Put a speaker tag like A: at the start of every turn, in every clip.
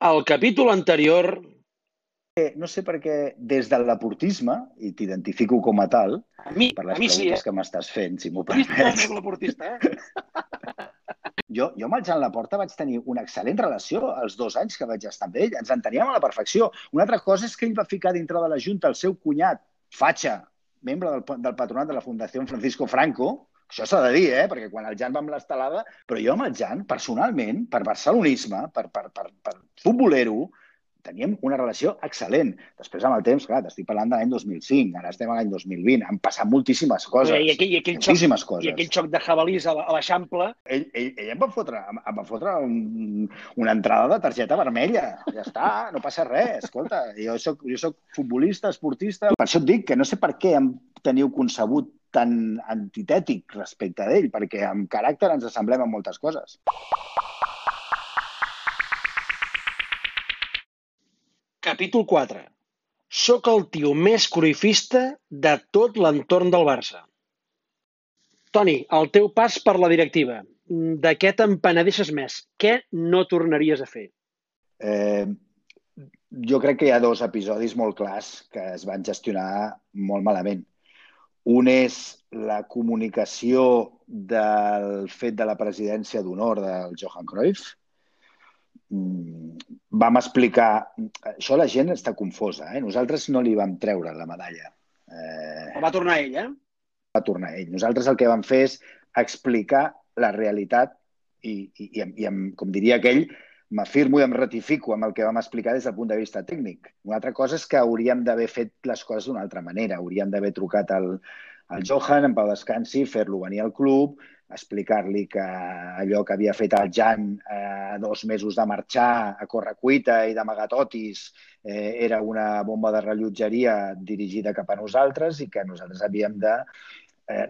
A: Al capítol anterior...
B: No sé per què, des del laportisme, i t'identifico com a tal,
A: A mi,
B: per les
A: a mi sí,
B: preguntes
A: eh?
B: que m'estàs fent, si m'ho permets.
A: soc laportista, eh?
B: Jo, jo amb el Jan Laporta vaig tenir una excel·lent relació els dos anys que vaig estar amb ell. Ens enteníem a la perfecció. Una altra cosa és que ell va ficar dintre de la Junta el seu cunyat, Fatxa, membre del, del patronat de la Fundació Francisco Franco, això s'ha de dir, eh? perquè quan el Jan va amb l'estelada... Però jo amb el Jan, personalment, per barcelonisme, per, per, per, per futbolero, teníem una relació excel·lent. Després, amb el temps, clar, t'estic parlant de l'any 2005, ara estem a l'any 2020, han passat moltíssimes coses.
A: I aquell, i aquell xoc,
B: moltíssimes coses.
A: I aquell xoc de jabalís a l'Eixample,
B: Ell, ell, ell em va fotre, em, em va fotre un, una entrada de targeta vermella. Ja està, no passa res. Escolta, jo soc, jo soc futbolista, esportista. Per això et dic que no sé per què em teniu concebut tan antitètic respecte d'ell, perquè amb caràcter ens assemblem en moltes coses.
A: capítol 4. Soc el tio més cruifista de tot l'entorn del Barça. Toni, el teu pas per la directiva. De què t'empenedeixes més? Què no tornaries a fer?
B: Eh, jo crec que hi ha dos episodis molt clars que es van gestionar molt malament. Un és la comunicació del fet de la presidència d'honor del Johan Cruyff. Mm, Vam explicar... Això la gent està confosa. Eh? Nosaltres no li vam treure la medalla. Eh,
A: Va tornar ell, eh?
B: va tornar ell. Nosaltres el que vam fer és explicar la realitat i, i, i, amb- i amb, com diria aquell, m'afirmo i em ratifico amb el que vam explicar des del punt de vista tècnic. Una altra cosa és que hauríem d'haver fet les coses d'una altra manera. Hauríem d'haver trucat al, al Johan, en Pau Descansi, fer-lo venir al club, explicar-li que allò que havia fet el Jan eh, dos mesos de marxar a correcuita i d'amagatotis eh, era una bomba de rellotgeria dirigida cap a nosaltres i que nosaltres havíem de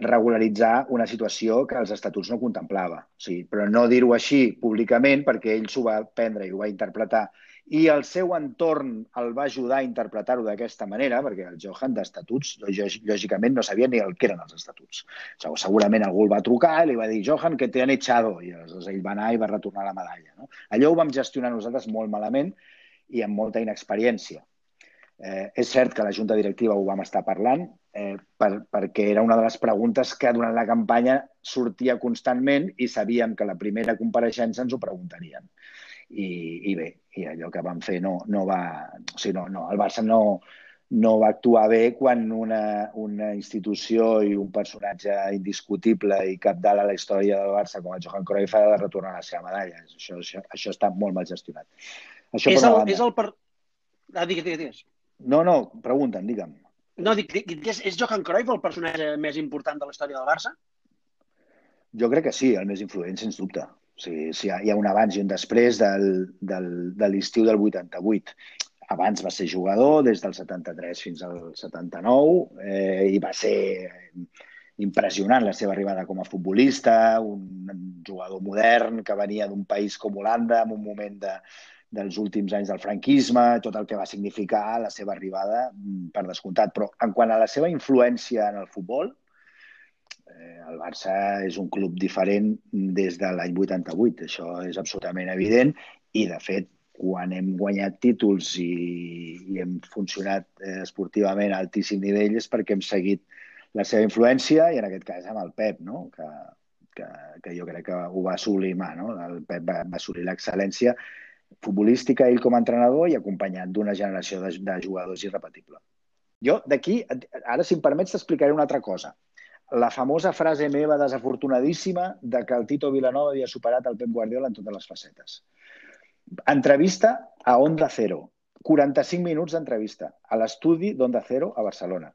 B: regularitzar una situació que els estatuts no contemplava. O sigui, però no dir-ho així públicament perquè ell s'ho va prendre i ho va interpretar i el seu entorn el va ajudar a interpretar-ho d'aquesta manera, perquè el Johan d'estatuts, lògi- lògicament, no sabia ni el que eren els estatuts. Segur- Segurament algú el va trucar i li va dir Johan, que te han echado, i aleshores ell va anar i va retornar la medalla. No? Allò ho vam gestionar nosaltres molt malament i amb molta inexperiència. Eh, és cert que la Junta Directiva ho vam estar parlant, eh, per, perquè era una de les preguntes que durant la campanya sortia constantment i sabíem que la primera compareixença ens ho preguntarien. I, i bé, i allò que vam fer no, no va... O sigui, no, no, el Barça no, no va actuar bé quan una, una institució i un personatge indiscutible i capdalt a la història del Barça com el Johan Cruyff ha de retornar la seva medalla. Això, això, això està molt mal gestionat. Això
A: És el, és el per... Ah, digues, digues, digues.
B: No, no, pregunta'm, digue'm.
A: No, dic, dic, és, és Johan Cruyff el personatge més important de la història del Barça?
B: Jo crec que sí, el més influent, sens dubte. O sigui, sí, hi ha un abans i un després del, del, de l'estiu del 88. Abans va ser jugador des del 73 fins al 79 eh, i va ser impressionant la seva arribada com a futbolista, un jugador modern que venia d'un país com Holanda en un moment de, dels últims anys del franquisme, tot el que va significar la seva arribada, mm, per descomptat. Però en quant a la seva influència en el futbol, eh, el Barça és un club diferent des de l'any 88, això és absolutament evident, i de fet, quan hem guanyat títols i, i hem funcionat eh, esportivament a altíssim nivell és perquè hem seguit la seva influència i en aquest cas amb el Pep, no? que, que, que jo crec que ho va sublimar. No? El Pep va, va assolir l'excel·lència futbolística ell com a entrenador i acompanyat d'una generació de, de jugadors irrepetible. Jo d'aquí, ara si em permets t'explicaré una altra cosa. La famosa frase meva desafortunadíssima de que el Tito Vilanova havia superat el Pep Guardiola en totes les facetes. Entrevista a Onda Cero. 45 minuts d'entrevista a l'estudi d'Onda Cero a Barcelona.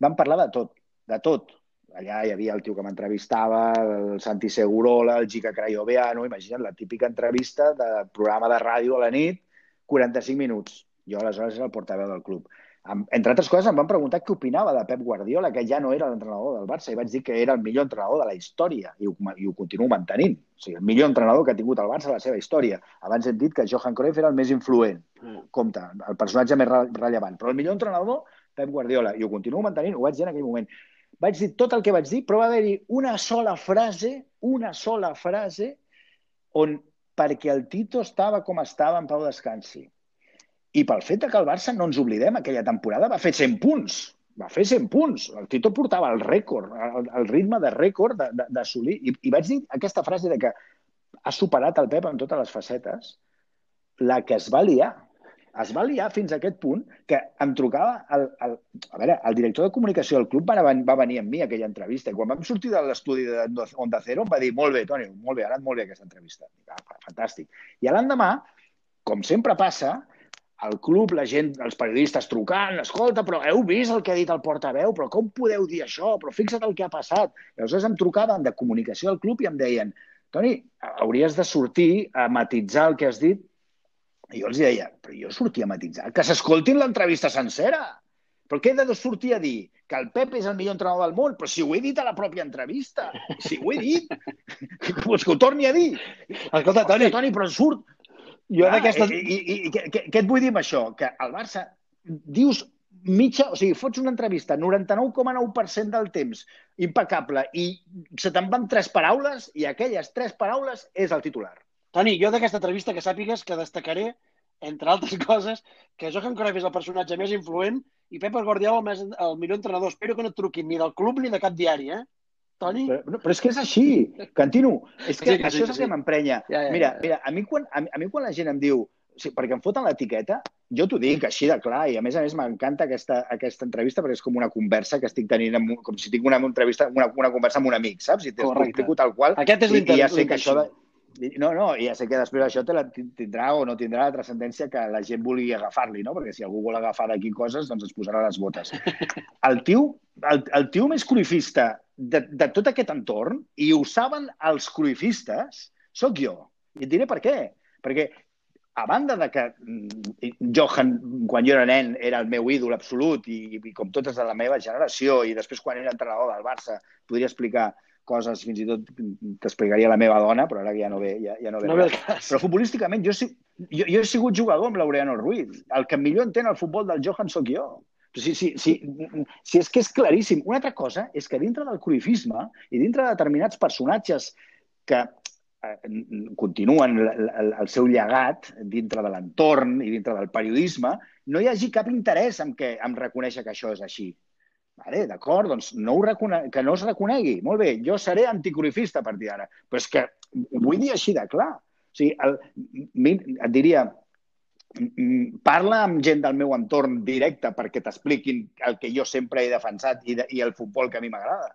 B: Vam parlar de tot, de tot. Allà hi havia el tio que m'entrevistava, el Santi Segurola, el Gica Crayoveano, imagina't la típica entrevista de programa de ràdio a la nit, 45 minuts. Jo aleshores era el portaveu del club. Entre altres coses, em van preguntar què opinava de Pep Guardiola, que ja no era l'entrenador del Barça, i vaig dir que era el millor entrenador de la història, i ho, i ho continuo mantenint. O sigui, el millor entrenador que ha tingut el Barça a la seva història. Abans hem dit que Johan Cruyff era el més influent, compte, el personatge més re- rellevant, però el millor entrenador, Pep Guardiola, i ho continuo mantenint, ho vaig dir en aquell moment. Vaig dir tot el que vaig dir, però va haver-hi una sola frase, una sola frase, on perquè el Tito estava com estava en Pau Descansi. I pel fet que el Barça, no ens oblidem, aquella temporada va fer 100 punts. Va fer 100 punts. El Tito portava el rècord, el, el ritme de rècord d'assolir. I, I vaig dir aquesta frase de que ha superat el Pep en totes les facetes, la que es va liar. Es va liar fins a aquest punt que em trucava el, el, a veure, el director de comunicació del club va, va venir amb mi a aquella entrevista i quan vam sortir de l'estudi de Onda Cero em va dir molt bé, Toni, molt bé, ha anat molt bé aquesta entrevista. Ah, fantàstic. I l'endemà, com sempre passa, al club, la gent, els periodistes trucant, escolta, però heu vist el que ha dit el portaveu, però com podeu dir això? Però fixa't el que ha passat. I aleshores em trucaven de comunicació al club i em deien, Toni, hauries de sortir a matitzar el que has dit. I jo els deia, però jo sortia a matitzar, que s'escoltin l'entrevista sencera. Però què he de sortir a dir? Que el Pep és el millor entrenador del món? Però si ho he dit a la pròpia entrevista. Si ho he dit, pues que ho torni a dir.
A: Escolta, Toni,
B: Toni però surt, jo ah, d'aquesta... I, i, i, què, què et vull dir amb això? Que el Barça, dius mitja, o sigui, fots una entrevista 99,9% del temps impecable i se te'n van tres paraules i aquelles tres paraules és el titular.
A: Toni, jo d'aquesta entrevista que sàpigues que destacaré, entre altres coses, que Johan Cruyff és el personatge més influent i Pep Guardiola el, més, el millor entrenador. Espero que no et truquin ni del club ni de cap diari, eh? Toni?
B: Però, però és que és així, Cantino. És que, sí, que això sí, és el que m'emprenya. Ja, ja, mira, mira a, mi quan, a, a mi quan la gent em diu o sigui, perquè em foten l'etiqueta, jo t'ho dic així de clar, i a més a més m'encanta aquesta, aquesta entrevista perquè és com una conversa que estic tenint, amb, com si tinc una entrevista, una, una conversa amb un amic, saps? I t'explico tal qual.
A: Aquest és
B: l'interès. I ja sé que això de, no, no, ja sé que després això te la, tindrà o no tindrà la transcendència que la gent vulgui agafar-li, no? Perquè si algú vol agafar d'aquí coses, doncs es posarà les botes. El tio, el, el tio més cruifista de, de tot aquest entorn, i ho saben els cruifistes, sóc jo. I et diré per què. Perquè a banda de que mm, Johan, quan jo era nen, era el meu ídol absolut i, i com totes de la meva generació, i després quan era entrenador del Barça podria explicar coses, fins i tot t'explicaria la meva dona, però ara ja no ve, ja, ja no ve,
A: no ve
B: Però futbolísticament jo, jo, jo he sigut jugador amb Laureano Ruiz. El que millor entén el futbol del Johan sóc jo. Sí, sí, sí, sí, és que és claríssim. Una altra cosa és que dintre del cruifisme i dintre de determinats personatges que eh, continuen el, el, el seu llegat dintre de l'entorn i dintre del periodisme, no hi hagi cap interès en, que, en reconèixer que això és així. Vale, D'acord, doncs no ho que no es reconegui. Molt bé, jo seré anticruifista a partir d'ara. Però és que vull dir així de clar. O sigui, el, et diria, parla amb gent del meu entorn directe perquè t'expliquin el que jo sempre he defensat i, de, i el futbol que a mi m'agrada.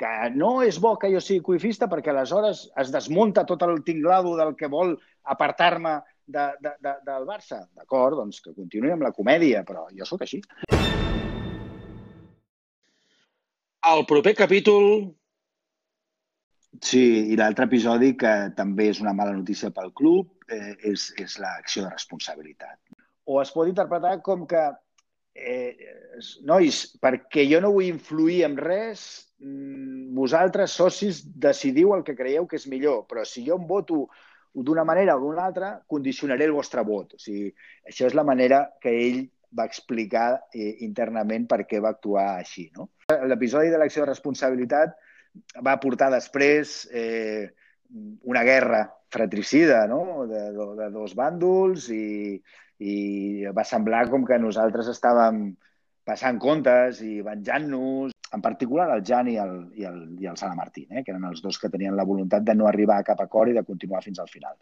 B: Que no és bo que jo sigui cuifista perquè aleshores es desmunta tot el tinglado del que vol apartar-me de, de, de, del Barça. D'acord, doncs que continuï amb la comèdia, però jo sóc així.
A: El proper capítol
B: Sí, i l'altre episodi, que també és una mala notícia pel club, eh, és, és l'acció de responsabilitat. O es pot interpretar com que, eh, nois, perquè jo no vull influir en res, mm, vosaltres, socis, decidiu el que creieu que és millor, però si jo em voto d'una manera o d'una altra, condicionaré el vostre vot. O sigui, això és la manera que ell va explicar eh, internament per què va actuar així. No? L'episodi de l'acció de responsabilitat va portar després eh, una guerra fratricida no? de, de, de dos bàndols i, i va semblar com que nosaltres estàvem passant comptes i venjant-nos, en particular el Jan i el, i el, i el Sala Martín, eh? que eren els dos que tenien la voluntat de no arribar a cap acord i de continuar fins al final.